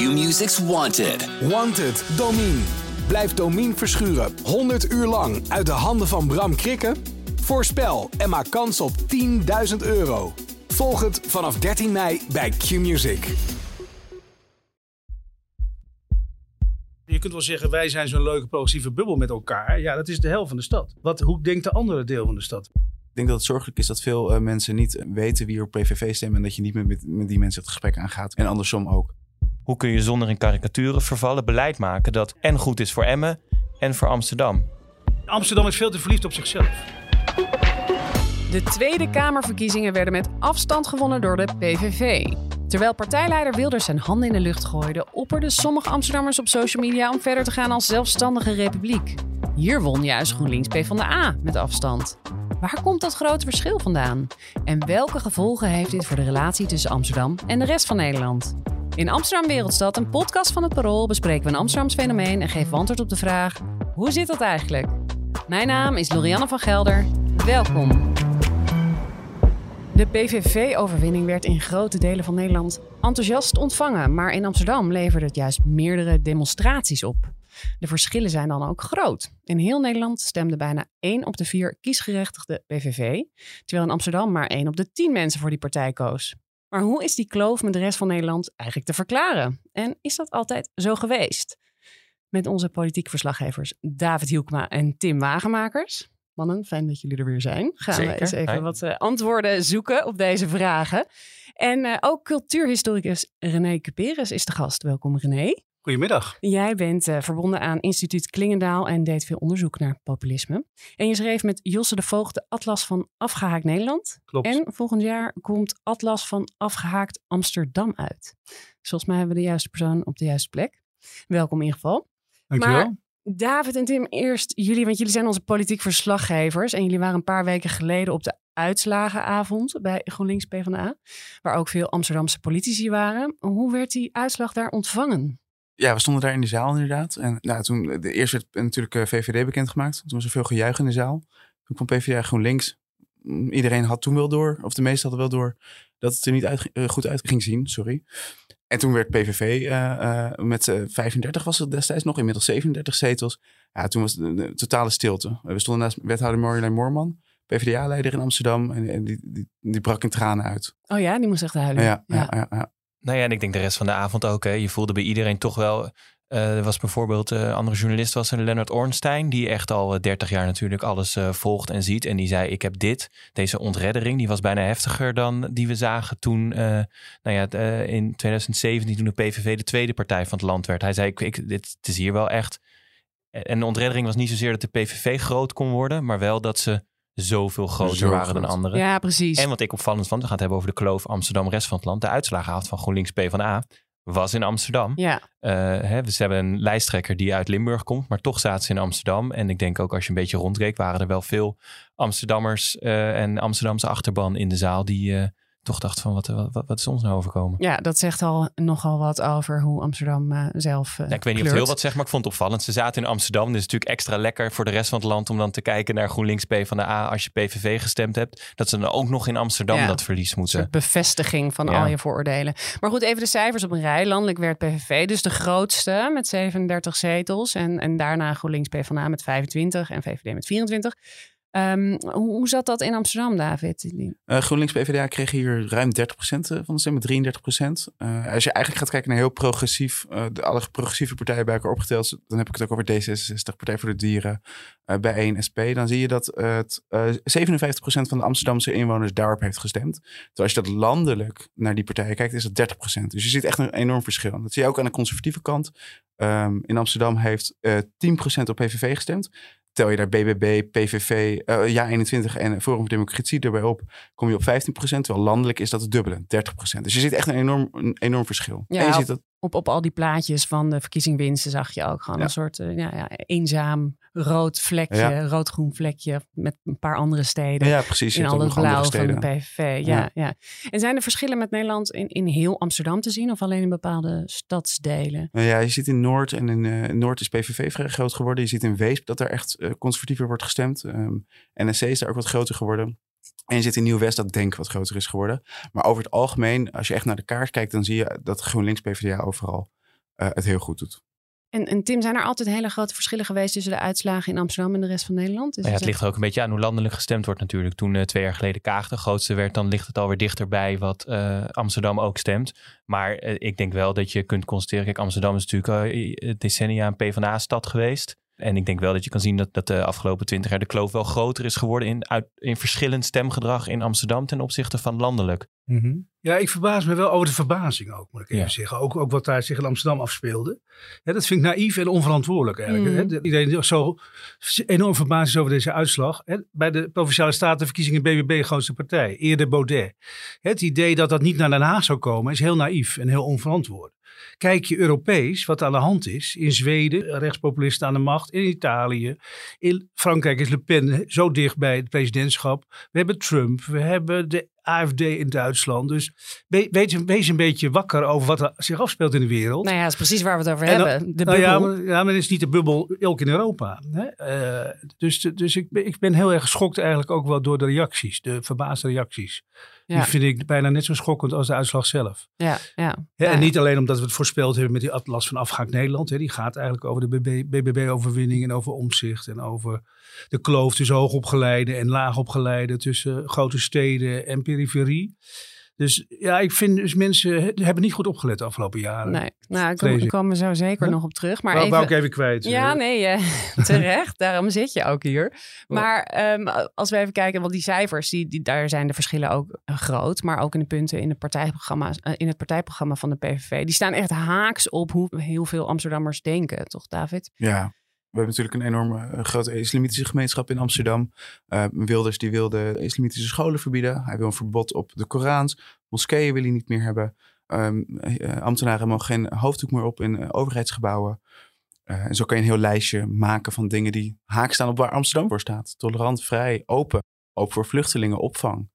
Q-Music's Wanted. Wanted, Domine. Blijf Domine verschuren 100 uur lang uit de handen van Bram Krikken? Voorspel en maak kans op 10.000 euro. Volg het vanaf 13 mei bij Q-Music. Je kunt wel zeggen, wij zijn zo'n leuke progressieve bubbel met elkaar. Ja, dat is de helft van de stad. Wat, hoe denkt de andere deel van de stad? Ik denk dat het zorgelijk is dat veel eh, mensen niet weten wie er op PVV stemmen. En dat je niet met, met, met die mensen het gesprek aangaat. En andersom ook. Hoe kun je zonder in karikaturen vervallen beleid maken dat en goed is voor Emmen en voor Amsterdam? Amsterdam is veel te verliefd op zichzelf. De Tweede Kamerverkiezingen werden met afstand gewonnen door de PVV. Terwijl partijleider Wilders zijn handen in de lucht gooide, opperden sommige Amsterdammers op social media om verder te gaan als zelfstandige republiek. Hier won juist GroenLinks PvdA met afstand. Waar komt dat grote verschil vandaan? En welke gevolgen heeft dit voor de relatie tussen Amsterdam en de rest van Nederland? In Amsterdam Wereldstad, een podcast van het Parool, bespreken we een Amsterdams fenomeen en geven antwoord op de vraag: hoe zit dat eigenlijk? Mijn naam is Lorianne van Gelder. Welkom. De PVV-overwinning werd in grote delen van Nederland enthousiast ontvangen, maar in Amsterdam leverde het juist meerdere demonstraties op. De verschillen zijn dan ook groot. In heel Nederland stemde bijna 1 op de 4 kiesgerechtigde PVV, terwijl in Amsterdam maar 1 op de 10 mensen voor die partij koos. Maar hoe is die kloof met de rest van Nederland eigenlijk te verklaren? En is dat altijd zo geweest? Met onze politiek verslaggevers David Hielkma en Tim Wagenmakers. Mannen, fijn dat jullie er weer zijn. Gaan Zeker. we eens even Hi. wat eh, antwoorden zoeken op deze vragen. En eh, ook cultuurhistoricus René Cuperes is de gast. Welkom René. Goedemiddag. Jij bent eh, verbonden aan instituut Klingendaal en deed veel onderzoek naar populisme. En je schreef met Josse de Voogd de Atlas van Afgehaakt Nederland. Klopt. En volgend jaar komt Atlas van Afgehaakt Amsterdam uit. Volgens mij hebben we de juiste persoon op de juiste plek. Welkom in ieder geval. Dankjewel. Maar David en Tim, eerst jullie, want jullie zijn onze politiek verslaggevers. En jullie waren een paar weken geleden op de uitslagenavond bij GroenLinks PvdA. Waar ook veel Amsterdamse politici waren. Hoe werd die uitslag daar ontvangen? Ja, we stonden daar in de zaal inderdaad. En nou, toen, de eerste werd natuurlijk eh, VVD bekendgemaakt. Toen was er veel gejuich in de zaal. Toen kwam PvdA GroenLinks. Mm, Iedereen had toen wel door, of de meesten hadden wel door, dat het er niet uit, eh, goed uit ging zien. Sorry. En toen werd PVV eh, eh, met eh, 35 was het destijds nog, inmiddels 37 zetels. Ja, toen was de totale stilte. We stonden naast wethouder Marjolein Moorman, PvdA-leider in Amsterdam. En, en die, die, die brak in tranen uit. Oh ja, die moest echt huilen. Ja, ja, ja. ja. Nou ja, en ik denk de rest van de avond ook. Hè. Je voelde bij iedereen toch wel. eh, er was bijvoorbeeld een andere journalist, was er Leonard Ornstein, die echt al eh, 30 jaar natuurlijk alles eh, volgt en ziet. En die zei: Ik heb dit, deze ontreddering, die was bijna heftiger dan die we zagen toen, eh, nou ja, eh, in 2017, toen de PVV de tweede partij van het land werd. Hij zei: ik, ik, dit, Het is hier wel echt. En de ontreddering was niet zozeer dat de PVV groot kon worden, maar wel dat ze zoveel groter Zo waren dan anderen. Ja, precies. En wat ik opvallend vond, we gaan het hebben over de kloof Amsterdam-rest van het land. De uitslagenavond van GroenLinks PvdA was in Amsterdam. Ja, Eh, hè, we hebben een lijsttrekker die uit Limburg komt, maar toch zaten ze in Amsterdam. En ik denk ook als je een beetje rondkeek, waren er wel veel Amsterdammers eh, en Amsterdamse achterban in de zaal die eh, toch dachten van wat, wat, wat is ons nou overkomen? ja, dat zegt al nogal wat over hoe Amsterdam eh, zelf. eh, Ja, ik weet niet of het heel wat zegt, maar ik vond het opvallend. Ze zaten in Amsterdam. Dus natuurlijk extra lekker voor de rest van het land om dan te kijken naar GroenLinks PvdA als je PVV gestemd hebt. Dat ze dan ook nog in Amsterdam Ja. dat verlies Een moeten. soort bevestiging van Ja. al je vooroordelen. Maar goed, even de cijfers op een rij. Landelijk werd PVV dus de grootste met 37 zetels. En, en daarna GroenLinks PvdA met 25 en VVD met 24. Ehm, hoe, zat dat in Amsterdam, David? Eh, GroenLinks PvdA kreeg hier ruim 30% van de stemmen, 33%. Eh, als je eigenlijk gaat kijken naar heel progressief, eh, de, alle progressieve partijen bij elkaar opgeteld, dan heb ik het ook over D66, Partij voor de Dieren, eh bij 1 SP, dan zie je dat eh, het, eh 57% van de Amsterdamse inwoners daarop heeft gestemd. Terwijl als je dat landelijk naar die partijen kijkt, is dat 30%. Dus je ziet echt een enorm verschil. Dat zie je ook aan de conservatieve kant. Ehm, in Amsterdam heeft eh 10% op PVV gestemd. Tel je daar BBB, PVV, eh Ja21 en Forum voor Democratie erbij op, kom je op 15%. Terwijl landelijk is dat het dubbele, 30%. Dus je ziet echt een enorm, een enorm verschil. Ja, en je ziet dat, Op, op al die plaatjes van de verkiezingwinsten zag je ook gewoon Ja. een soort eh, ja, ja, eenzaam rood vlekje, rood-groen vlekje met een paar andere steden. ja, precies. In hebt al ook het nog andere blauw van de. PVV. Ja, Ja. En zijn er verschillen met Nederland in, in heel Amsterdam te zien of alleen in bepaalde stadsdelen? Nou ja, je ziet in Noord en in eh, Noord is PVV vrij groot geworden. Je ziet in Weesp dat er echt eh, conservatiever wordt gestemd. Ehm NSC is daar ook wat groter geworden. En je zit in Nieuw-West dat Denk wat groter is geworden. Maar over het algemeen, als je echt naar de kaart kijkt, dan zie je dat GroenLinks PvdA overal eh, het heel goed doet. En, en Tim, zijn er altijd hele grote verschillen geweest tussen de uitslagen in Amsterdam en de rest van Nederland? Is Nou ja, het ligt er ook een beetje aan hoe landelijk gestemd wordt natuurlijk. Toen eh, twee jaar geleden Kaag de grootste werd, dan ligt het alweer dichterbij wat eh, Amsterdam ook stemt. Maar ik denk wel dat je kunt constateren, kijk Amsterdam is natuurlijk decennia een PvdA-stad geweest. En ik denk wel dat je kan zien dat, dat de afgelopen twintig jaar de kloof wel groter is geworden in, uit, in verschillend stemgedrag in Amsterdam ten opzichte van landelijk. Ja, ik verbaas me wel over de verbazing ook, moet ik even Ja. zeggen. Ook, ook wat daar zich in Amsterdam afspeelde. Ja, dat vind ik naïef en onverantwoordelijk eigenlijk. Mm. Hè. Dat Iedereen zo enorm verbaasd is over deze uitslag. Hè. Bij de Provinciale Statenverkiezingen BBB grootste partij, eerder Baudet. Het idee dat dat niet naar Den Haag zou komen is heel naïef en heel onverantwoord. Kijk je Europees wat aan de hand is. In Zweden, rechtspopulisten aan de macht. In Italië. In Frankrijk is Le Pen zo dicht bij het presidentschap. We hebben Trump. We hebben de AFD in Duitsland. Dus wees, wees een beetje wakker over wat er zich afspeelt in de wereld. Nou ja, dat is precies waar we het over dan- hebben. De Nou ja, bubbel. maar, ja, maar het is niet de bubbel ook in Europa. Hè? Eh, dus dus ik, ik ben heel erg geschokt eigenlijk ook wel door de reacties. De verbaasde reacties. Ja. Die vind ik bijna net zo schokkend als de uitslag zelf. ja, ja. En niet alleen omdat we het voorspeld hebben met die atlas van afgaand Nederland. Hè. Die gaat eigenlijk over de BBB-overwinning en over omzicht. En over de kloof tussen hoogopgeleide en laagopgeleide. Tussen grote steden en periferie. Dus ja, ik vind dus mensen he- hebben niet goed opgelet de afgelopen jaren. Nee, nou, ik kom, we zo zeker Huh? nog op terug. Maar even, wou ik even kwijt. Ja, nee, eh, terecht. Daarom zit je ook hier. Maar ehm, als we even kijken, want die cijfers, die, die, daar zijn de verschillen ook eh, groot. Maar ook in de punten in, de partijprogramma's, eh, in het partijprogramma van de PVV. Die staan echt haaks op hoe heel veel Amsterdammers denken, toch David? Ja, we hebben natuurlijk een enorme eh, grote islamitische gemeenschap in Amsterdam. Eh, Wilders die wilde islamitische scholen verbieden. Hij wil een verbod op de Korans. Moskeeën wil hij niet meer hebben. Ehm, eh, ambtenaren mogen geen hoofddoek meer op in overheidsgebouwen. En zo kan je een heel lijstje maken van dingen die haak staan op waar Amsterdam voor staat. Tolerant, vrij, open. Open voor vluchtelingen, opvang.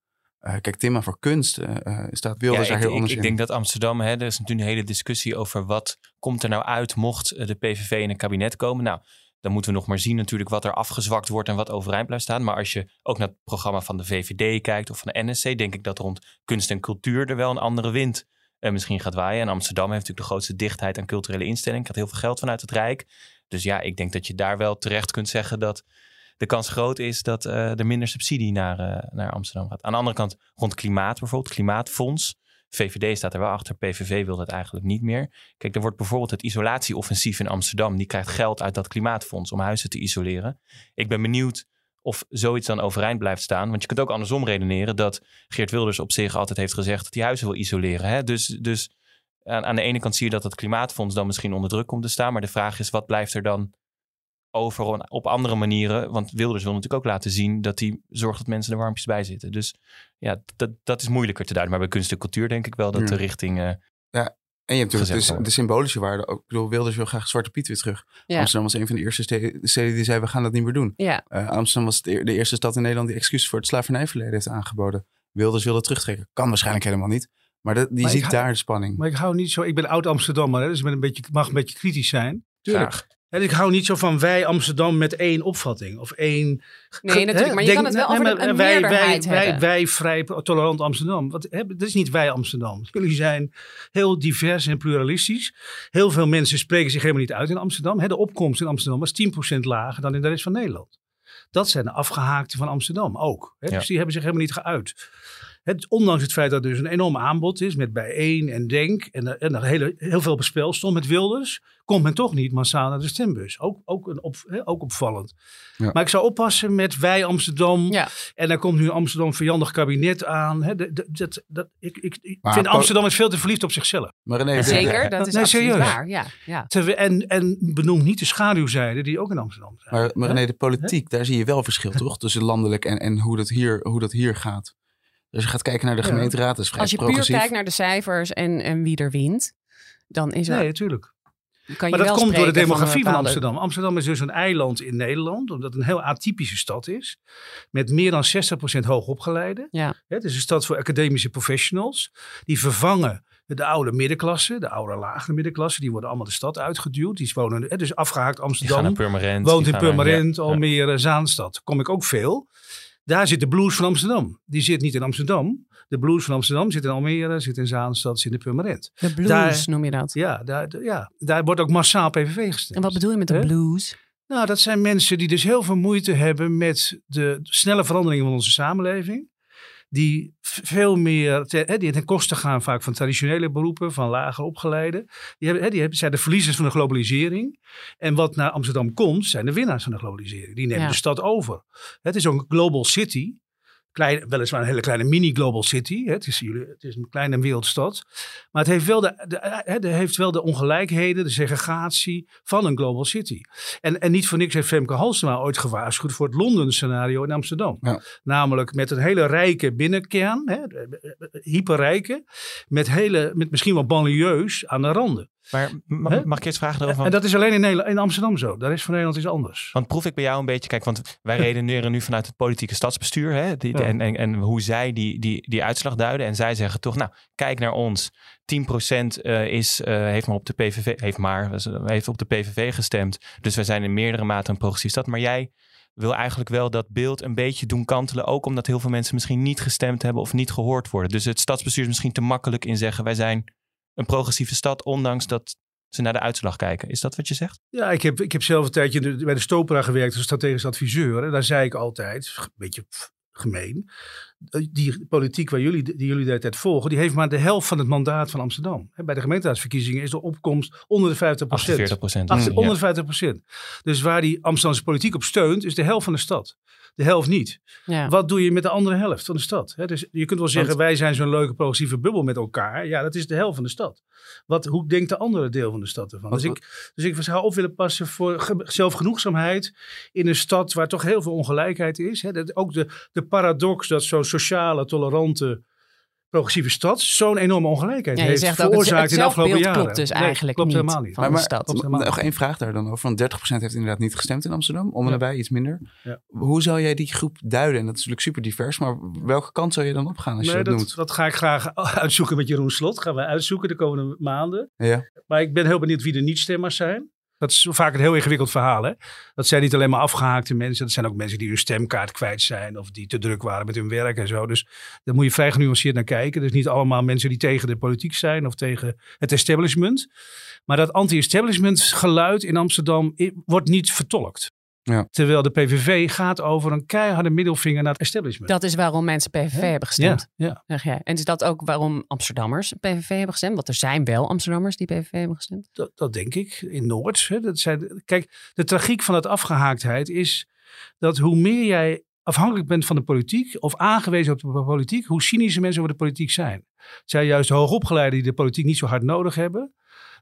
Kijk, Thema voor kunst eh, staat Wilders Ja, daar ik, heel ik, anders ik in. denk dat Amsterdam, hè, er is natuurlijk een hele discussie over wat komt er nou uit mocht de PVV in een kabinet komen. Nou, dan moeten we nog maar zien natuurlijk wat er afgezwakt wordt en wat overeind blijft staan. Maar als je ook naar het programma van de VVD kijkt of van de NSC, denk ik dat rond kunst en cultuur er wel een andere wind eh, misschien gaat waaien. En Amsterdam heeft natuurlijk de grootste dichtheid aan culturele instellingen, krijgt heel veel geld vanuit het Rijk. Dus ja, ik denk dat je daar wel terecht kunt zeggen dat de kans groot is dat eh, er minder subsidie naar, eh, naar Amsterdam gaat. Aan de andere kant, rond klimaat bijvoorbeeld, klimaatfonds. VVD staat er wel achter, PVV wil dat eigenlijk niet meer. Kijk, er wordt bijvoorbeeld het isolatieoffensief in Amsterdam. Die krijgt geld uit dat klimaatfonds om huizen te isoleren. Ik ben benieuwd of zoiets dan overeind blijft staan. Want je kunt ook andersom redeneren dat Geert Wilders op zich altijd heeft gezegd dat hij huizen wil isoleren. Hè? Dus, dus aan, aan de ene kant zie je dat het klimaatfonds dan misschien onder druk komt te staan. Maar de vraag is, wat blijft er dan over op andere manieren? Want Wilders wil natuurlijk ook laten zien dat hij zorgt dat mensen er warmpjes bij zitten. Dus ja, dat, dat is moeilijker te duiden. Maar bij kunst en cultuur denk ik wel dat Ja. de richting... eh, En je hebt natuurlijk dus de symbolische waarde. ook. Ik bedoel, Wilders wil graag Zwarte Piet weer terug. Ja. Amsterdam was een van de eerste ste- steden die zei, we gaan dat niet meer doen. Ja, Eh, Amsterdam was de, eerste stad in Nederland die excuses voor het slavernijverleden heeft aangeboden. Wilders wilde terugtrekken. Kan waarschijnlijk helemaal niet. Maar dat, die Maar ziet hou- daar de spanning. Maar ik hou niet zo. Ik ben oud Amsterdammer, hè, dus ik ben een beetje, mag een beetje kritisch zijn. graag. En ik hou niet zo van wij Amsterdam met één opvatting of één. Nee, natuurlijk, maar je kan het wel over maar een- wij, wij, meerderheid wij, hebben. wij, vrij tolerant Amsterdam. Wat, hè, dat is niet wij Amsterdam. Jullie zijn heel divers en pluralistisch. Heel veel mensen spreken zich helemaal niet uit in Amsterdam. Hè, de opkomst in Amsterdam was 10% lager dan in de rest van Nederland. Dat zijn de afgehaakten van Amsterdam ook. Hè, Ja. Dus die hebben zich helemaal niet geuit. Het, ondanks het feit dat er dus een enorm aanbod is met bijeen en denk en, er- en er hele, heel veel bespel stond met Wilders, komt men toch niet massaal naar de stembus. Ook, ook, een op, hè, ook opvallend. Ja. Maar ik zou oppassen met wij Amsterdam ja. en daar komt nu een Amsterdam vijandig kabinet aan. Hè, dat, dat, dat, dat- ik, ik, ik Maar vind Amsterdam is veel te verliefd op zichzelf. Maar René, Zeker, dat is Nee, absoluut serieus. waar. Ja, ja. En, en benoem niet de schaduwzijde die ook in Amsterdam zijn. Maar, maar? René, de politiek, daar zie je wel verschil, toch? Tussen landelijk en, en hoe, dat hier, hoe dat hier gaat. Dus je gaat kijken naar de gemeenteraad, dat is vrij Als je puur kijkt naar de cijfers en, en wie er wint, dan is er, Nee, natuurlijk. kan je Maar dat wel komt door de spreken demografie van, Amsterdam. Amsterdam is dus een eiland in Nederland, omdat het een heel atypische stad is. Met meer dan 60% hoogopgeleide. Ja. Hè, Het is een stad voor academische professionals. Die vervangen de oude middenklasse, de oude lagere middenklasse. Die worden allemaal de stad uitgeduwd. Die wonen, hè, dus afgehaakt Die gaan Amsterdam. naar Purmerend. woont in gaan naar- ja. Almere, Zaanstad. Kom ik ook veel. Daar zit de blues van Amsterdam. Die zit niet in Amsterdam, De blues van Amsterdam zit in Almere, zit in Zaanstad, zit in Purmerend. De blues Daar- noem je dat. Ja daar, ja, daar wordt ook massaal PVV gestemd. En wat bedoel je met de blues? Nou, dat zijn mensen die dus heel veel moeite hebben met de snelle veranderingen van onze samenleving. Die veel meer hè, die ten koste gaan vaak van traditionele beroepen, van lager opgeleiden. Die, hebben, hè, die hebben, zijn de verliezers van de globalisering. En wat naar Amsterdam komt, zijn de winnaars van de globalisering. Die nemen Ja. de stad over. Het is ook een global city. Klein, weliswaar een hele kleine mini-global city. Hè. Het, is, jullie- het is een kleine wereldstad. Maar het heeft wel de, de, hè, heeft wel de ongelijkheden, de segregatie van een global city. En, en niet voor niks heeft Femke Halsema ooit gewaarschuwd voor het Londen-scenario in Amsterdam. Ja. Namelijk met een hele rijke binnenkern, hè, de- de- hyperrijke, met, hele, met misschien wel banlieues aan de randen. Maar ma- Hè? mag ik eerst vragen erover? En dat is alleen in, Nederland, in Amsterdam zo. Daar is voor Nederland iets anders. Want proef ik bij jou een beetje, kijk, want wij redeneren nu vanuit het politieke stadsbestuur hè, die, Ja. en, en, en hoe zij die, die, die uitslag duiden. En zij zeggen toch, nou, kijk naar ons. 10% eh, is, eh, heeft maar op de PVV, heeft maar, heeft op de PVV gestemd. Dus wij zijn in meerdere mate een progressief stad. Maar jij wil eigenlijk wel dat beeld een beetje doen kantelen. Ook omdat heel veel mensen misschien niet gestemd hebben of niet gehoord worden. Dus het stadsbestuur is misschien te makkelijk in zeggen, wij zijn een progressieve stad, ondanks dat ze naar de uitslag kijken. Is dat wat je zegt? Ja, ik heb, ik heb zelf een tijdje bij de Stopera gewerkt als strategisch adviseur. En daar zei ik altijd, een beetje gemeen, die politiek waar jullie, die jullie de hele tijd volgen, die heeft maar de helft van het mandaat van Amsterdam. Bij de gemeenteraadsverkiezingen is de opkomst onder de 50 48 procent. Achter- onder de 50 procent. Dus waar die Amsterdamse politiek op steunt, is de helft van de stad. De helft niet. Ja. Wat doe je met de andere helft van de stad? Dus je kunt wel zeggen, wij zijn zo'n leuke progressieve bubbel met elkaar. Ja, dat is de helft van de stad. Wat, hoe denkt de andere deel van de stad ervan? Wat- Dus ik, dus ik zou op willen passen voor ge- zelfgenoegzaamheid in een stad waar toch heel veel ongelijkheid is. Dat, ook de, de paradox dat zo'n sociale, tolerante, progressieve stad zo'n enorme ongelijkheid Ja, je heeft zegt veroorzaakt in de afgelopen jaren. klopt dus Nee, eigenlijk klopt niet helemaal niet. van Maar, stad. Klopt helemaal nog één vraag daar dan over. Want 30% heeft inderdaad niet gestemd in Amsterdam. Om en Ja. nabij, iets minder. Ja. Hoe zou jij die groep duiden? En dat is natuurlijk super divers. Maar welke kant zou je dan opgaan als je dat, dat, noemt? dat ga ik graag uitzoeken met Jeroen Slot. Gaan we uitzoeken de komende maanden. Ja. Maar ik ben heel benieuwd wie de niet-stemmers zijn. Dat is vaak een heel ingewikkeld verhaal. Hè? Dat zijn niet alleen maar afgehaakte mensen. Dat zijn ook mensen die hun stemkaart kwijt zijn. Of die te druk waren met hun werk en zo. Dus daar moet je vrij genuanceerd naar kijken. Dus niet allemaal mensen die tegen de politiek zijn. Of tegen het establishment. Maar dat anti-establishment geluid in Amsterdam wordt niet vertolkt. Ja. Terwijl de PVV gaat over een keiharde middelvinger naar het establishment. Dat is waarom mensen PVV hebben gestemd, ja, ja. zeg jij. En is dat ook waarom Amsterdammers PVV hebben gestemd? Want er zijn wel Amsterdammers die PVV hebben gestemd. Dat, dat denk ik. In Noord. Hè, dat zijn, kijk, de tragiek van het afgehaaktheid is dat hoe meer jij afhankelijk bent van de politiek of aangewezen op de politiek, hoe cynische mensen over de politiek zijn. Het zijn juist de hoogopgeleiden die de politiek niet zo hard nodig hebben.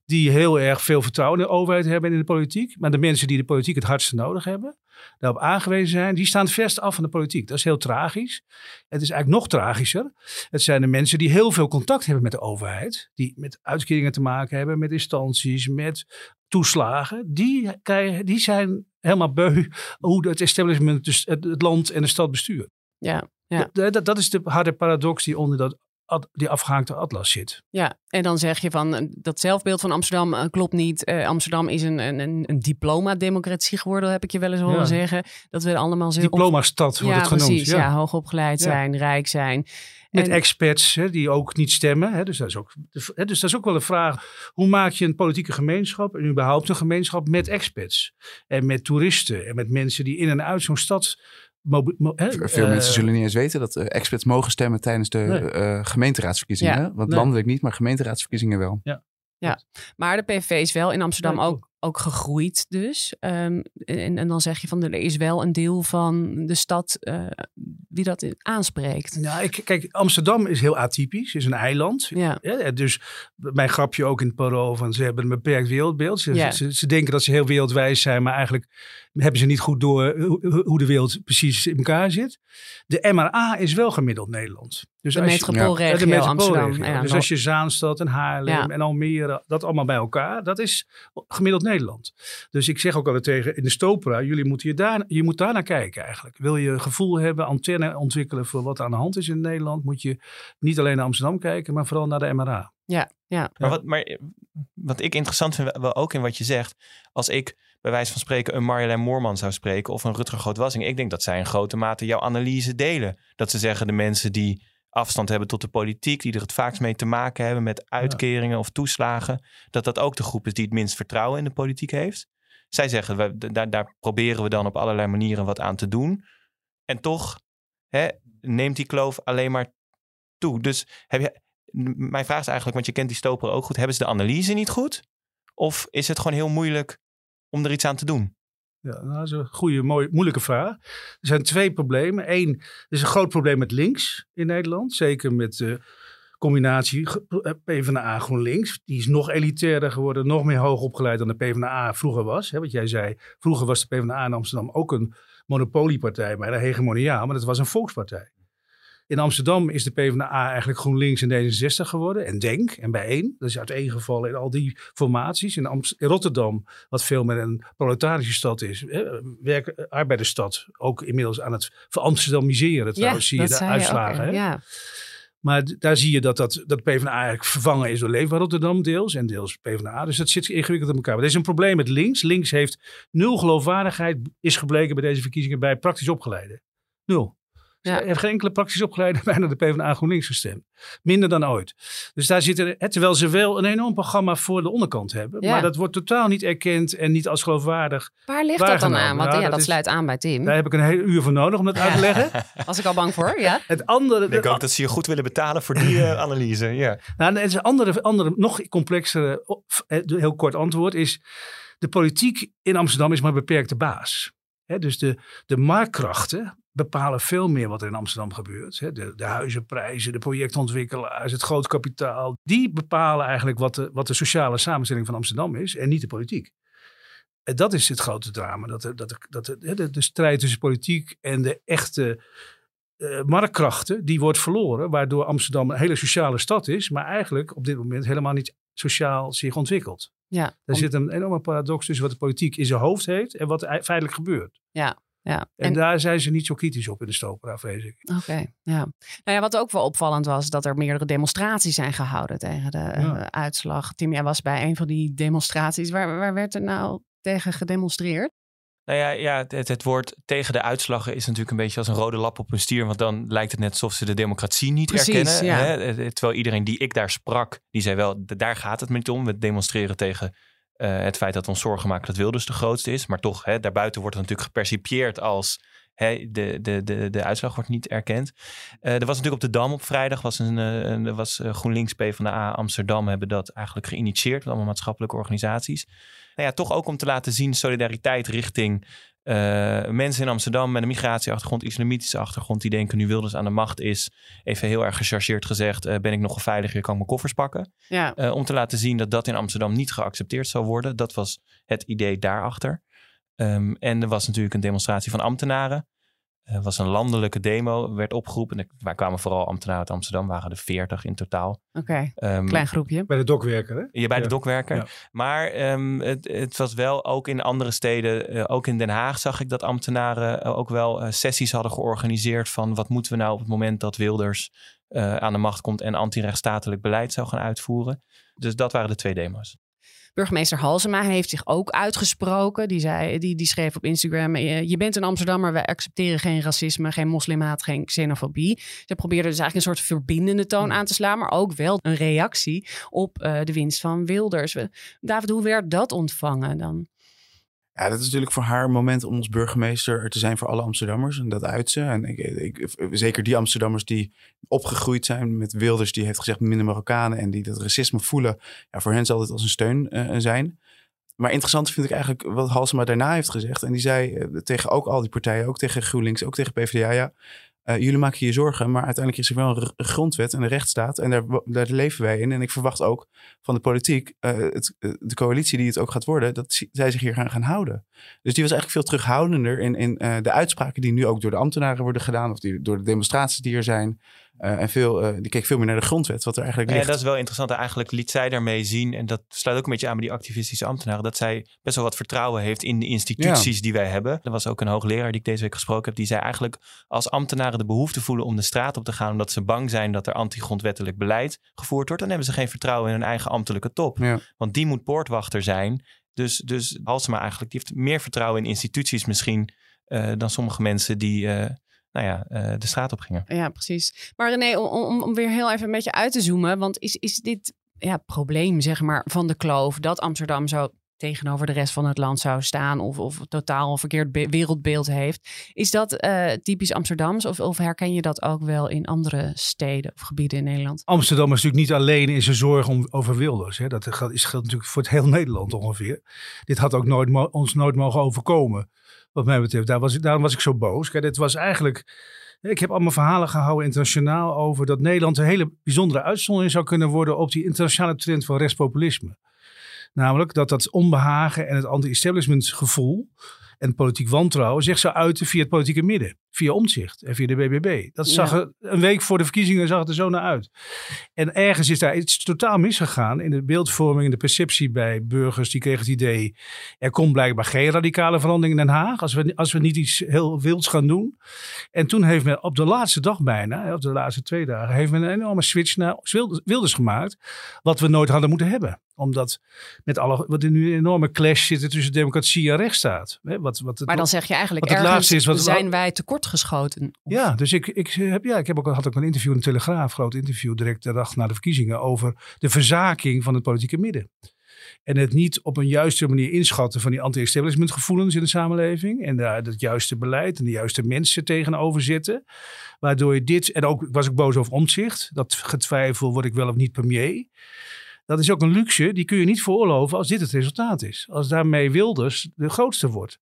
Die heel erg veel vertrouwen in de overheid hebben en in de politiek. Maar de mensen die de politiek het hardste nodig hebben, daarop aangewezen zijn, die staan verst af van de politiek. Dat is heel tragisch. Het is eigenlijk nog tragischer. Het zijn de mensen die heel veel contact hebben met de overheid. Die met uitkeringen te maken hebben, met instanties, met toeslagen. Die, krijgen, die zijn helemaal beu hoe het establishment dus het, land en de stad bestuurt. Ja, ja. Dat, dat, dat is de harde paradox die onder dat, die afgehaakte atlas zit. ja. En dan zeg je van eh, dat zelfbeeld van Amsterdam eh, klopt niet. Eh, Amsterdam is een, een, een, diploma-democratie geworden, heb ik je wel eens horen Ja. zeggen. Dat we allemaal zo Diploma-stad wordt ja, het genoemd. precies. Ja, hoogopgeleid Ja. zijn, rijk zijn. Met En- expats hè, die ook niet stemmen. Hè, dus, dat is ook, hè, dus dat is ook wel een vraag. Hoe maak je een politieke gemeenschap en überhaupt een gemeenschap met expats? En met toeristen en met mensen die in en uit zo'n stad... Veel eh, mensen zullen niet eens weten dat eh, experts mogen stemmen tijdens de Nee. eh, gemeenteraadsverkiezingen. Ja. Want Nee. landelijk niet, maar gemeenteraadsverkiezingen wel. Maar de PVV is wel in Amsterdam Ja, ook, ook gegroeid dus. Ehm, en, en dan zeg je van er is wel een deel van de stad eh, wie dat aanspreekt. Nou, ik, kijk, Amsterdam is heel atypisch, is een eiland. Ja, Ja, dus mijn grapje ook in het parool van ze hebben een beperkt wereldbeeld. Ze, Ja. ze, ze denken dat ze heel wereldwijs zijn, maar eigenlijk hebben ze niet goed door hoe, hoe de wereld precies in elkaar zit. De MRA is wel gemiddeld Nederland. Dus de als je- metropoolregio Ja, Amsterdam. Ja, dus als je Zaanstad en Haarlem en Almere, dat allemaal bij elkaar, dat is gemiddeld Nederland. Dus ik zeg ook altijd tegen in de Stopera, jullie moeten je daar, je moet daar naar kijken eigenlijk. Wil je een gevoel hebben, antenne ontwikkelen voor wat er aan de hand is in Nederland, moet je niet alleen naar Amsterdam kijken, maar vooral naar de MRA. ja, ja. Maar, wat, maar wat ik interessant vind, wel ook in wat je zegt, als ik bij wijze van spreken een Marjolein Moorman zou spreken of een Rutger Grootwassing, ik denk dat zij in grote mate jouw analyse delen. Dat ze zeggen de mensen die afstand hebben tot de politiek, die er het vaakst mee te maken hebben met uitkeringen of toeslagen, dat dat ook de groep is die het minst vertrouwen in de politiek heeft. Zij zeggen, we, daar, daar proberen we dan op allerlei manieren wat aan te doen. En toch neemt die kloof alleen maar toe. Dus heb je, mijn vraag is eigenlijk, want je kent die stoper ook goed, hebben ze de analyse niet goed? Of is het gewoon heel moeilijk om er iets aan te doen? Ja, nou, dat is een goede, mooie, moeilijke vraag. Er zijn twee problemen. Eén, er is een groot probleem met links in Nederland. Zeker met de combinatie eh, PvdA GroenLinks. Die is nog elitairder geworden, nog meer hoog opgeleid dan de PvdA vroeger was. Hè, wat jij zei, vroeger was de PvdA in Amsterdam ook een monopoliepartij, maar een hegemoniaal. Maar dat was een volkspartij. In Amsterdam is de PvdA eigenlijk GroenLinks en D66 geworden. En Denk en Bijeen. Dat is uiteengevallen in al die formaties. In, Amst- in Rotterdam, wat veel meer een proletarische stad is. Werk, arbeidersstad. Ook inmiddels aan het veramsterdamiseren trouwens. zie je de uitslagen. ook, hè? ja. Maar daar zie je dat, dat, dat PvdA eigenlijk vervangen is door Leefbaar Rotterdam deels. En deels PvdA. Dus dat zit ingewikkeld in elkaar. Maar er is een probleem met links. Links heeft nul geloofwaardigheid. Is gebleken bij deze verkiezingen bij praktisch opgeleiden. Nul. Ja. Er heeft geen enkele praktisch opgeleide bijna de PvdA GroenLinks gestemd. Minder dan ooit. Dus daar zitten, hè, terwijl ze wel een enorm programma voor de onderkant hebben. Ja. Maar dat wordt totaal niet erkend en niet als geloofwaardig. Waar ligt dat dan aan? Want Nou, ja, dat dat is- sluit aan bij Tim. Daar heb ik een hele uur voor nodig om dat uit te leggen. Was ik al bang voor, ja? Het andere, Ik ook dat ze je goed willen betalen voor die eh, analyse. Ja. Nou, het is een andere, andere, nog complexere, eh, heel kort antwoord is... de politiek in Amsterdam is maar een beperkte baas. Dus de, de marktkrachten bepalen veel meer wat er in Amsterdam gebeurt. De, de huizenprijzen, de projectontwikkelaars, het groot kapitaal. Die bepalen eigenlijk wat de, wat de sociale samenstelling van Amsterdam is en niet de politiek. En dat is het grote drama. Dat, de, dat, dat de, strijd tussen politiek en de echte eh, marktkrachten, die wordt verloren. Waardoor Amsterdam een hele sociale stad is, maar eigenlijk op dit moment helemaal niet sociaal zich ontwikkelt. Ja, Daar om- zit een enorme paradox tussen wat de politiek in zijn hoofd heeft en wat er ei- feitelijk gebeurt. ja. En, En, daar zijn ze niet zo kritisch op in de stopera, vrees ik. Oké, ja. Nou ja, wat ook wel opvallend was, dat er meerdere demonstraties zijn gehouden tegen de eh, Ja. uitslag. Tim, jij was bij een van die demonstraties. Waar, waar werd er nou tegen gedemonstreerd? Nou ja, ja het, het woord tegen de uitslagen is natuurlijk een beetje als een rode lap op een stier. Want dan lijkt het net alsof ze de democratie niet Precies, erkennen. ja. Hè? Eh, Terwijl iedereen die ik daar sprak, die zei wel, daar gaat het me niet om. We demonstreren tegen eh, het feit dat we ons zorgen maken dat Wilders de grootste is. Maar toch, hè, daarbuiten wordt het natuurlijk gepercipieerd als... De, de, de, de uitslag wordt niet erkend. Eh, er was natuurlijk op de Dam op vrijdag, was een, eh, een, was eh, GroenLinks PvdA Amsterdam hebben dat eigenlijk geïnitieerd. Met allemaal maatschappelijke organisaties. Nou ja, toch ook om te laten zien solidariteit richting mensen in Amsterdam met een migratieachtergrond, islamitische achtergrond, die denken nu Wilders aan de macht is. Even heel erg gechargeerd gezegd, ben ik nogal veilig, kan ik mijn koffers pakken. Ja, om te laten zien dat dat in Amsterdam niet geaccepteerd zou worden. Dat was het idee daarachter. Ehm, en er was natuurlijk een demonstratie van ambtenaren. Er was een landelijke demo, werd opgeroepen. En Wij kwamen vooral ambtenaren uit Amsterdam, waren er 40 in totaal. oké. Ehm, Klein groepje. Bij de dokwerker, hè? je bij de Ja. dokwerker. Ja. Maar ehm, het, het was wel ook in andere steden, eh, ook in Den Haag zag ik dat ambtenaren eh, ook wel eh, sessies hadden georganiseerd van wat moeten we nou op het moment dat Wilders eh, aan de macht komt en antirechtsstatelijk beleid zou gaan uitvoeren. Dus dat waren de twee demo's. Burgemeester Halsema heeft zich ook uitgesproken. Die, zei, die, die schreef op Instagram: eh, Je bent een Amsterdammer, wij accepteren geen racisme, geen moslimhaat, geen xenofobie. Ze probeerde dus eigenlijk een soort verbindende toon aan te slaan, maar ook wel een reactie op eh, de winst van Wilders. David, hoe werd dat ontvangen dan? Ja, dat is natuurlijk voor haar moment om als burgemeester er te zijn voor alle Amsterdammers. En dat uit ze. En ik, ik, zeker die Amsterdammers die opgegroeid zijn met Wilders, die heeft gezegd minder Marokkanen en die dat racisme voelen. Ja, voor hen zal dit als een steun eh, zijn. Maar interessant vind ik eigenlijk wat Halsema daarna heeft gezegd. En die zei eh, tegen ook al die partijen, ook tegen GroenLinks, ook tegen PvdA, ja, eh, jullie maken je zorgen, maar uiteindelijk is er wel een, grondwet en een rechtsstaat. En daar, leven wij in. En ik verwacht ook van de politiek, eh, het, eh, de coalitie die het ook gaat worden, dat zi- zij zich hier gaan, gaan houden. Dus die was eigenlijk veel terughoudender in, in de uitspraken die nu ook door de ambtenaren worden gedaan. Of die, door de demonstraties die er zijn. Eh, en veel, eh, die keek veel meer naar de grondwet, wat er eigenlijk Ja, ligt. dat is wel interessant. Eigenlijk liet zij daarmee zien, en dat sluit ook een beetje aan bij die activistische ambtenaren, dat zij best wel wat vertrouwen heeft in de instituties die wij hebben. Er was ook een hoogleraar die ik deze week gesproken heb, die zei eigenlijk als ambtenaren de behoefte voelen om de straat op te gaan, omdat ze bang zijn dat er anti-grondwettelijk beleid gevoerd wordt, dan hebben ze geen vertrouwen in hun eigen ambtelijke top. Ja. Want die moet poortwachter zijn. Dus, dus Halsema eigenlijk, die heeft meer vertrouwen in instituties misschien eh, dan sommige mensen die, eh, nou ja, eh, de straat op gingen. Ja, precies. Maar René, om, om, om weer heel even een beetje uit te zoomen. Want is, is dit ja, probleem zeg maar, van de kloof dat Amsterdam zo tegenover de rest van het land zou staan of, of totaal een verkeerd be- wereldbeeld heeft. Is dat eh, typisch Amsterdams of, of herken je dat ook wel in andere steden of gebieden in Nederland? Amsterdam is natuurlijk niet alleen in zijn zorg om, over Wilders. Hè. Dat geldt, is, geldt natuurlijk voor het heel Nederland ongeveer. Dit had ook nooit, mo- ons nooit mogen overkomen. Wat mij betreft, daar was, ik- daarom was ik zo boos. Kijk, dit was eigenlijk... Ik heb allemaal verhalen gehouden internationaal over dat Nederland een hele bijzondere uitzondering zou kunnen worden op die internationale trend van rechtspopulisme. Namelijk dat dat onbehagen en het anti-establishment gevoel en politiek wantrouwen zich zou uiten via het politieke midden. Via omzicht en via de BBB. Dat zag Ja. er een week voor de verkiezingen zag het er zo naar uit. En ergens is daar iets totaal misgegaan in de beeldvorming en de perceptie bij burgers. Die kregen het idee, er komt blijkbaar geen radicale verandering in Den Haag. Als we, als we niet iets heel wilds gaan doen. En toen heeft men op de laatste dag bijna, op de laatste twee dagen, heeft men een enorme switch naar Wilders- Wilders gemaakt. Wat we nooit hadden moeten hebben. Omdat met alle, wat er nu een enorme clash zit tussen democratie en rechtsstaat. Hè, Wat, wat het- Maar dan zeg je eigenlijk wat het ergens laatste is wat- zijn wij tekortgeschoten. Ja, dus ik, ik, heb, ja, ik heb ook, had ook een interview in de Telegraaf, groot interview, direct de dag na de verkiezingen, over de verzaking van het politieke midden. En het niet op een juiste manier inschatten van die anti-establishment gevoelens in de samenleving. En daar het juiste beleid en de juiste mensen tegenover zitten. Waardoor je dit, en ook was ik boos over omzicht, dat getwijfel, word ik wel of niet premier. Dat is ook een luxe, die kun je niet veroorloven als dit het resultaat is. Als daarmee Wilders de grootste wordt.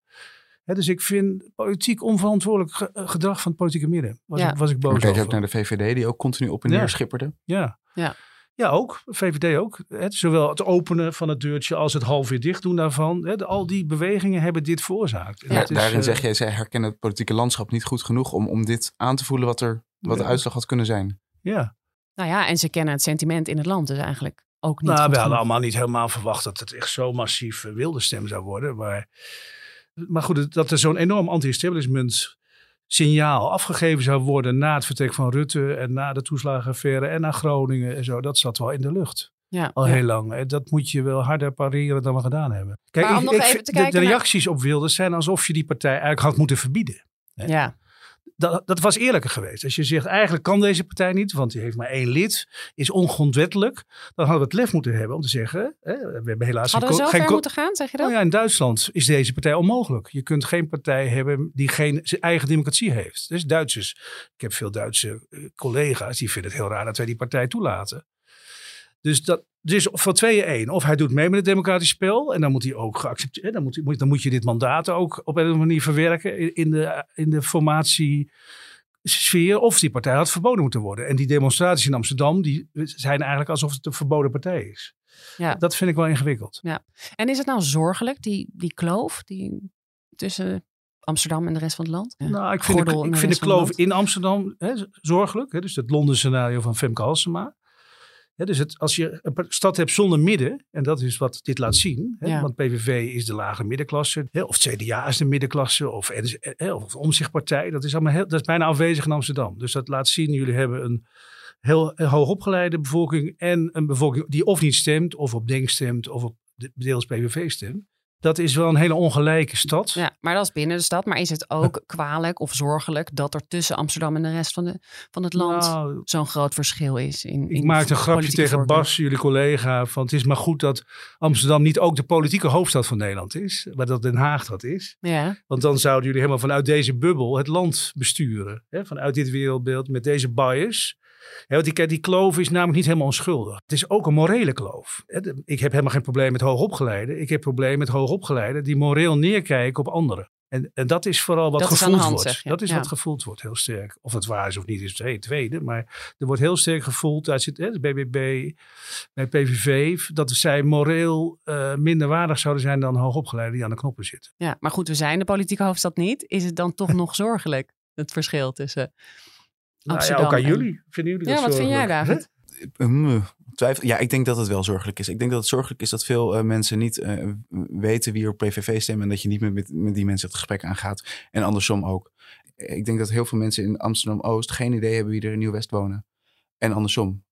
Hè, dus ik vind politiek onverantwoordelijk eh, gedrag van het politieke midden. Was, Ja. ik, was ik boos Maar kijk over. ook naar de VVD, die ook continu op en Ja. neer schipperde. Ja. Ja. Ja, ook. VVD ook. Hè, zowel het openen van het deurtje als het half weer dicht doen daarvan. De- al die bewegingen hebben dit veroorzaakt. En Ja. dat is, Daarin eh, zeg jij, zij herkennen het politieke landschap niet goed genoeg om, om dit aan te voelen wat, er, wat de Ja. uitslag had kunnen zijn. Ja. Nou ja, en ze kennen het sentiment in het land dus eigenlijk ook niet Nou, we hadden genoeg. allemaal niet helemaal verwacht dat het echt zo massief eh, wilde stem zou worden. Maar, maar goed, dat er zo'n enorm anti-establishment signaal afgegeven zou worden na het vertrek van Rutte en na de toeslagenaffaire en na Groningen en zo. Dat zat wel in de lucht. Ja, Al ja. heel lang. En Dat moet je wel harder pareren dan we gedaan hebben. Kijk, ik, ik de- naar- reacties op Wilders zijn alsof je die partij eigenlijk had moeten verbieden. ja. Dat, dat was eerlijker geweest. Als je zegt, eigenlijk kan deze partij niet, want die heeft maar één lid, is ongrondwettelijk. Dan hadden we het lef moeten hebben om te zeggen, hè, we hebben helaas Hadden we geen zo ver moeten gaan, zeg je dat? Nou ja, in Duitsland is deze partij onmogelijk. Je kunt geen partij hebben die geen eigen democratie heeft. Dus Duitsers, ik heb veel Duitse eh, collega's, die vinden het heel raar dat wij die partij toelaten. Dus, dat, dus van tweeën één. Of hij doet mee met het democratisch spel. En dan moet hij ook geaccepteerd. Dan moet, hij- dan moet je dit mandaat ook op een of andere manier verwerken in, de, in de formatie sfeer of die partij had verboden moeten worden. En die demonstraties in Amsterdam, die zijn eigenlijk alsof het een verboden partij is. Ja. Dat vind ik wel ingewikkeld. En is het nou zorgelijk, die, die kloof die tussen Amsterdam en de rest van het land? Ja. Nou, ik vind, de, Gordel ik vind de kloof in Amsterdam hè, zorgelijk. Hè, dus het Londen scenario van Femke Halsema. Dus het, als je een stad hebt zonder midden, en dat is wat dit laat zien. Hè, Ja. Want PVV is de lage middenklasse. Of CDA is de middenklasse. Of, hè, of de Omzichtpartij. Dat is, allemaal heel, dat is bijna afwezig in Amsterdam. Dus dat laat zien, jullie hebben een heel een hoogopgeleide bevolking. En een bevolking die of niet stemt, of op Denk stemt, of op de- deels PVV stemt. Dat is wel een hele ongelijke stad. Ja, maar dat is binnen de stad. Maar is het ook kwalijk of zorgelijk dat er tussen Amsterdam en de rest van, de, van het land Nou, zo'n groot verschil is? In, Ik in maakte een grapje tegen voorkeur? Bas, jullie collega, van het is maar goed dat Amsterdam niet ook de politieke hoofdstad van Nederland is, maar dat Den Haag dat is. Ja, Want dan zouden jullie helemaal vanuit deze bubbel het land besturen. Hè? Vanuit dit wereldbeeld met deze bias. Want die, die kloof is namelijk niet helemaal onschuldig. Het is ook een morele kloof. Ik heb helemaal geen probleem met hoogopgeleiden. Ik heb probleem met hoogopgeleiden die moreel neerkijken op anderen. En, en dat is vooral wat Dat gevoeld hand, wordt. zeg. Dat is Ja. wat gevoeld wordt, heel sterk. Of het waar is of niet, is het tweede. Maar er wordt heel sterk gevoeld, uit zit, hè, de BBB, bij PVV, dat zij moreel eh, minder waardig zouden zijn dan hoogopgeleiden die aan de knoppen zitten. ja, maar goed, we zijn de politieke hoofdstad niet. Is het dan toch nog zorgelijk, het verschil tussen Nou ja, ook aan en- jullie. Vinden jullie Ja, dat wat vind jij? David? Hmm, twijfel. Ja, ik denk dat het wel zorgelijk is. Ik denk dat het zorgelijk is dat veel eh, mensen niet eh, weten wie er op PVV stemmen. En dat je niet meer met, met die mensen het gesprek aangaat. En andersom ook. Ik denk dat heel veel mensen in Amsterdam-Oost geen idee hebben wie er in Nieuw-West wonen. En andersom.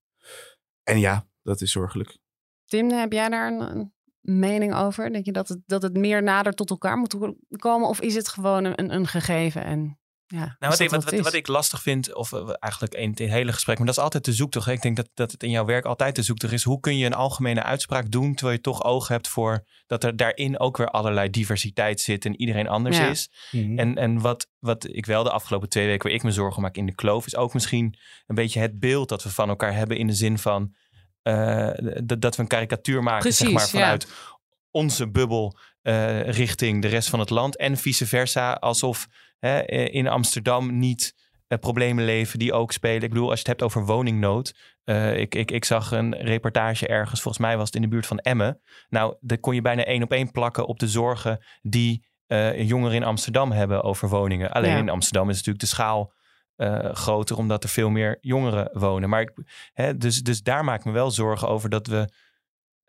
En ja, dat is zorgelijk. Tim, heb jij daar een, een mening over? Denk je dat het, dat het meer nader tot elkaar moet komen? Of is het gewoon een, een gegeven en Ja, Nou, is wat, ik, wat, wat, ik lastig vind, of eh, eigenlijk in het hele gesprek, maar dat is altijd de zoektocht. hè. Ik denk dat, dat het in jouw werk altijd de zoektocht is. Hoe kun je een algemene uitspraak doen, terwijl je toch oog hebt voor dat er daarin ook weer allerlei diversiteit zit en iedereen anders Ja. is. En, en wat, wat ik wel de afgelopen twee weken waar ik me zorgen maak in de kloof, is ook misschien een beetje het beeld dat we van elkaar hebben in de zin van eh, d- dat we een karikatuur maken, zeg maar, ja. vanuit onze bubbel eh, richting de rest van het land. En vice versa, alsof hè, eh, in Amsterdam niet eh, problemen leven die ook spelen. Ik bedoel, als je het hebt over woningnood. eh, ik, ik, ik zag een reportage ergens, volgens mij was het in de buurt van Emmen. Nou, daar kon je bijna één op één plakken op de zorgen die jongeren in Amsterdam hebben over woningen. Alleen Ja. in Amsterdam is natuurlijk de schaal groter, omdat er veel meer jongeren wonen. Maar ik, hè, dus, dus daar maak ik me wel zorgen over dat we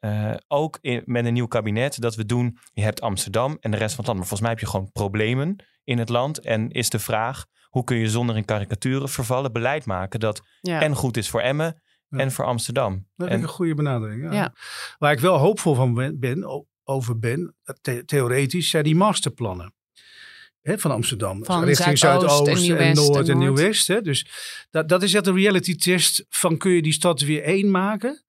eh, ook in, met een nieuw kabinet dat we doen. Je hebt Amsterdam en de rest van het land. Maar volgens mij heb je gewoon problemen in het land. En is de vraag: hoe kun je zonder in karikaturen vervallen beleid maken dat Ja. en goed is voor Emmen Ja. en voor Amsterdam? Dat En, ik een goede benadering. Ja. Ja. Waar ik wel hoopvol van ben, over ben, the- theoretisch, zijn die masterplannen. Hè, van Amsterdam. Van Richting Zuidoost en Zuidoost en, Nieuw-West Noord en. Nieuw-West. hè. Dus dat, dat is echt een reality test van kun je die stad weer één maken?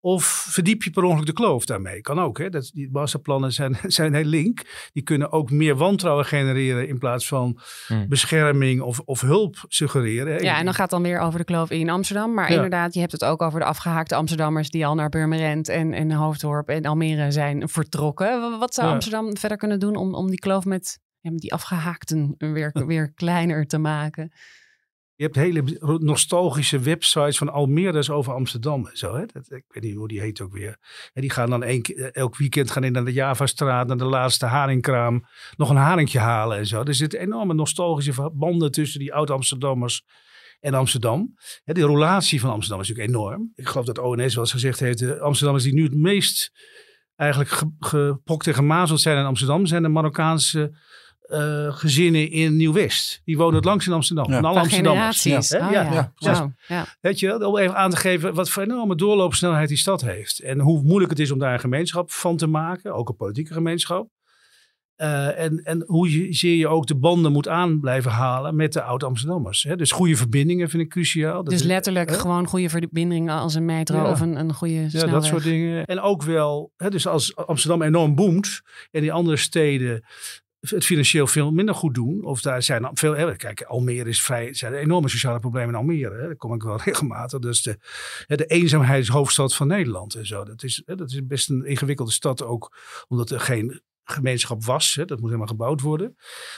Of verdiep je per ongeluk de kloof daarmee? Kan ook. Hè? Dat, die masterplannen zijn, zijn heel link. Die kunnen ook meer wantrouwen genereren in plaats van Hmm. bescherming of, of hulp suggereren. hè. Ja, en dan gaat het dan weer over de kloof in Amsterdam. Maar Ja. inderdaad, je hebt het ook over de afgehaakte Amsterdammers die al naar Purmerend en, en Hoofddorp en Almere zijn vertrokken. Wat zou Ja. Amsterdam verder kunnen doen om, om die kloof met, ja, met die afgehaakten weer, weer kleiner te maken? Je hebt hele nostalgische websites van Almere's over Amsterdam zo. Hè? Dat, ik weet niet hoe die heet ook weer. En die gaan dan één, keer- elk weekend gaan in naar de Javastraat, naar de laatste haringkraam, nog een haringje halen en zo. Er zitten enorme nostalgische verbanden tussen die oud-Amsterdammers en Amsterdam. Hè, die relatie van Amsterdam is natuurlijk enorm. Ik geloof dat ONS wel eens gezegd heeft, de Amsterdammers die nu het meest eigenlijk ge- gepokt en gemazeld zijn in Amsterdam, zijn de Marokkaanse eh, gezinnen in Nieuw-West. Die wonen het langst in Amsterdam. Ja. Van alle Amsterdammers. generaties. Ja, Oh, ja, ja. ja. Weet je, wel, om even aan te geven wat voor enorme doorloopsnelheid die stad heeft. En hoe moeilijk het is om daar een gemeenschap van te maken. Ook een politieke gemeenschap. Eh, en, en hoe je, zeer je ook de banden moet aan blijven halen met de oud-Amsterdammers. hè. Dus goede verbindingen vind ik cruciaal. Dat Dus letterlijk gewoon goede verbindingen als een metro Ja. of een, een goede Ja, dat soort dingen. En ook wel, hè, dus als Amsterdam enorm boomt en die andere steden het financieel veel minder goed doen. Of daar zijn veel, hè, kijk, Almere is vrij, er zijn enorme sociale problemen in Almere. Hè, daar kom ik wel regelmatig. Dus de, hè, de eenzaamheidshoofdstad van Nederland en zo. Dat is, hè, dat is best een ingewikkelde stad ook, omdat er geen gemeenschap was. Hè, dat moet helemaal gebouwd worden.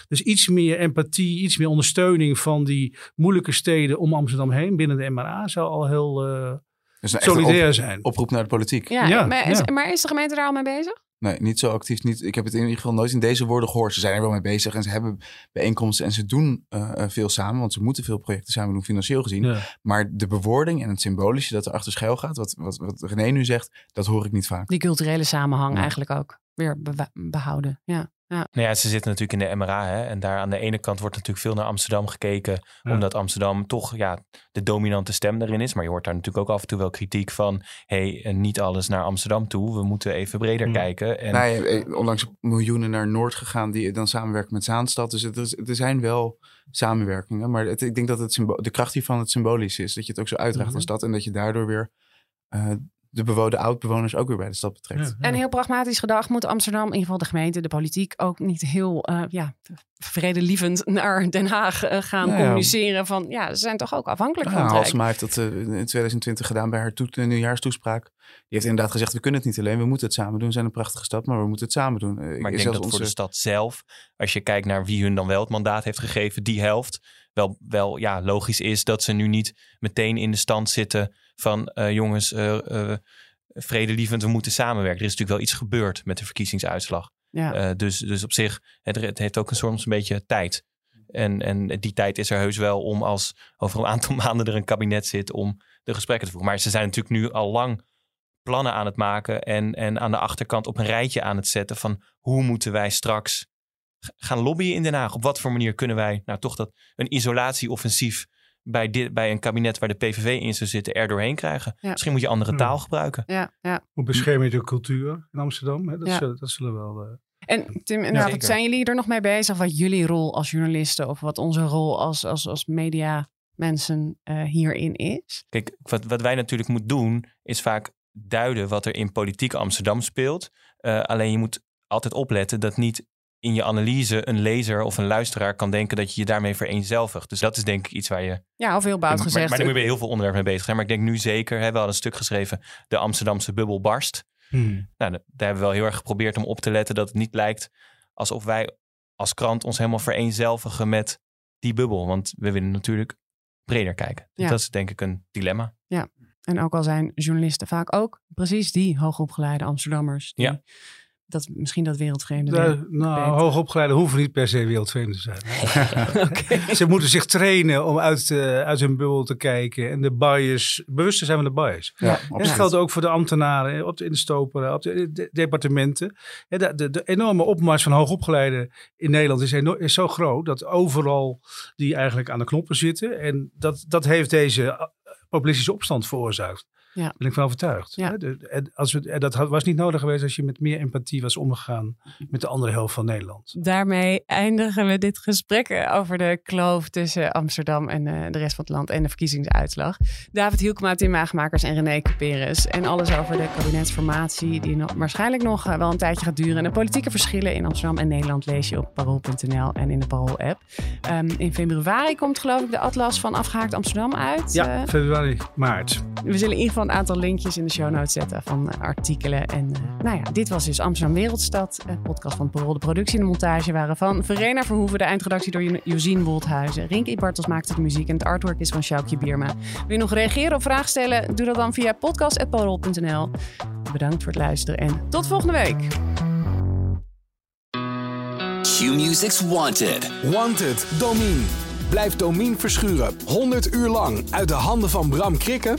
Dus iets meer empathie, iets meer ondersteuning van die moeilijke steden om Amsterdam heen binnen de MRA zou al heel eh, Dus solidair op- zijn. oproep naar de politiek. Ja, Ja, maar, is, ja. maar is de gemeente daar al mee bezig? Nee, niet zo actief. Niet, ik heb het in ieder geval nooit in deze woorden gehoord. Ze zijn er wel mee bezig en ze hebben bijeenkomsten en ze doen eh, eh, veel samen. Want ze moeten veel projecten samen doen, financieel gezien. Ja. Maar de bewoording en het symbolische dat er achter schuil gaat, wat, wat, wat René nu zegt, dat hoor ik niet vaak. Die culturele samenhang Ja. eigenlijk ook weer behouden. Ja. Ja. Nou ja, ze zitten natuurlijk in de MRA. Hè? En daar aan de ene kant wordt natuurlijk veel naar Amsterdam gekeken. Ja. Omdat Amsterdam toch ja, de dominante stem daarin is. Maar je hoort daar natuurlijk ook af en toe wel kritiek van... hé, hey, niet alles naar Amsterdam toe. We moeten even breder Hmm. kijken. En, Nou, je hebt, eh, onlangs miljoenen naar Noord gegaan die dan samenwerken met Zaanstad. Dus het is, er zijn wel samenwerkingen. Maar het, ik denk dat het de kracht hiervan het symbolisch is. Dat je het ook zo uitdraagt Mhm. als stad. En dat je daardoor weer eh, de bewoonde oud-bewoners ook weer bij de stad betrekt. Ja, ja. En heel pragmatisch gedacht moet Amsterdam, in ieder geval de gemeente, de politiek, ook niet heel eh, ja, vredelievend naar Den Haag eh, gaan Nou ja. communiceren. Van ja, ze zijn toch ook afhankelijk Ja, van het. Halsema heeft dat eh, in 2020 gedaan bij haar toe- nieuwjaarstoespraak. Die heeft inderdaad gezegd, we kunnen het niet alleen, we moeten het samen doen. We zijn een prachtige stad, maar we moeten het samen doen. Maar ik zelfs denk dat voor de stad zelf, als je kijkt naar wie hun dan wel het mandaat heeft gegeven, die helft, wel, wel ja, logisch is dat ze nu niet meteen in de stand zitten van eh, jongens, eh, eh, vredelievend, we moeten samenwerken. Er is natuurlijk wel iets gebeurd met de verkiezingsuitslag. Ja. Dus, dus op zich, het, het heeft ook een soms een beetje tijd. En, en die tijd is er heus wel om als over een aantal maanden er een kabinet zit om de gesprekken te voeren. Maar ze zijn natuurlijk nu al lang plannen aan het maken en, en aan de achterkant op een rijtje aan het zetten van hoe moeten wij straks gaan lobbyen in Den Haag? Op wat voor manier kunnen wij nou toch dat een isolatieoffensief bij, dit, bij een kabinet waar de PVV in zou zitten er doorheen krijgen? Ja. Misschien moet je andere Ja. taal gebruiken. Ja, ja. Hoe bescherm je de cultuur in Amsterdam? Hè? Dat, Ja. zullen, dat zullen wel... eh, En Tim, zijn jullie er nog mee bezig? Wat jullie rol als journalisten of wat onze rol als, als, als media mensen eh, hierin is? Kijk, wat, wat wij natuurlijk moeten doen, is vaak duiden wat er in politiek Amsterdam speelt. Eh, alleen je moet altijd opletten dat niet in je analyse een lezer of een luisteraar kan denken dat je je daarmee vereenzelvigt. Dus dat is denk ik iets waar je. Ja, of heel bout maar, gezegd. maar daar moet je bij heel veel onderwerpen mee bezig zijn. Maar ik denk nu zeker, hè, we hadden een stuk geschreven, de Amsterdamse bubbel barst. Hmm. Nou, da- daar hebben we wel heel erg geprobeerd om op te letten dat het niet lijkt alsof wij als krant ons helemaal vereenzelvigen met die bubbel. Want we willen natuurlijk breder kijken. Dus Ja. dat is denk ik een dilemma. En ook al zijn journalisten vaak ook precies die hoogopgeleide Amsterdammers. Die Ja. Dat, misschien dat wereldvreemde. De, nou, hoogopgeleiden hoeven niet per se wereldvreemd te zijn. Ze moeten zich trainen om uit, eh, uit hun bubbel te kijken en de bias, bewust te zijn van de bias. Ja, En dat geldt ook voor de ambtenaren op de, in de stoperen, op de, de- departementen. Ja, De, de, de enorme opmars van hoogopgeleiden in Nederland is, eno- is zo groot dat overal die eigenlijk aan de knoppen zitten. En dat, dat heeft deze eh, populistische opstand veroorzaakt. Ja. Ben ik van overtuigd. Ja. En als we, en dat was niet nodig geweest als je met meer empathie was omgegaan met de andere helft van Nederland. Daarmee eindigen we dit gesprek eh, over de kloof tussen Amsterdam en eh, de rest van het land en de verkiezingsuitslag. David Hielkema, Tim Wagemakers en René Cuperus. En alles over de kabinetsformatie die nog, waarschijnlijk nog eh, wel een tijdje gaat duren. En de politieke verschillen in Amsterdam en Nederland lees je op parool.nl en in de Parool-app. Ehm, in februari komt geloof ik de atlas van Afgehaakt Amsterdam uit. Ja, februari, maart. we zullen in ieder geval een aantal linkjes in de show notes zetten van eh, artikelen. En eh, nou ja, dit was dus Amsterdam Wereldstad. Een podcast van Parool. De productie en de montage waren van Verena Verhoeven. De eindredactie door Jo- Josien Wolthuizen. Rinke Bartels maakte de muziek en het artwork is van Sjoukje Bierma. Wil je nog reageren of vragen stellen? Doe dat dan via podcast.parool.nl. Bedankt voor het luisteren en tot volgende week. Q-Music's Wanted. Wanted, Domine. Blijf Domine verschuren 100 uur lang uit de handen van Bram Krikken?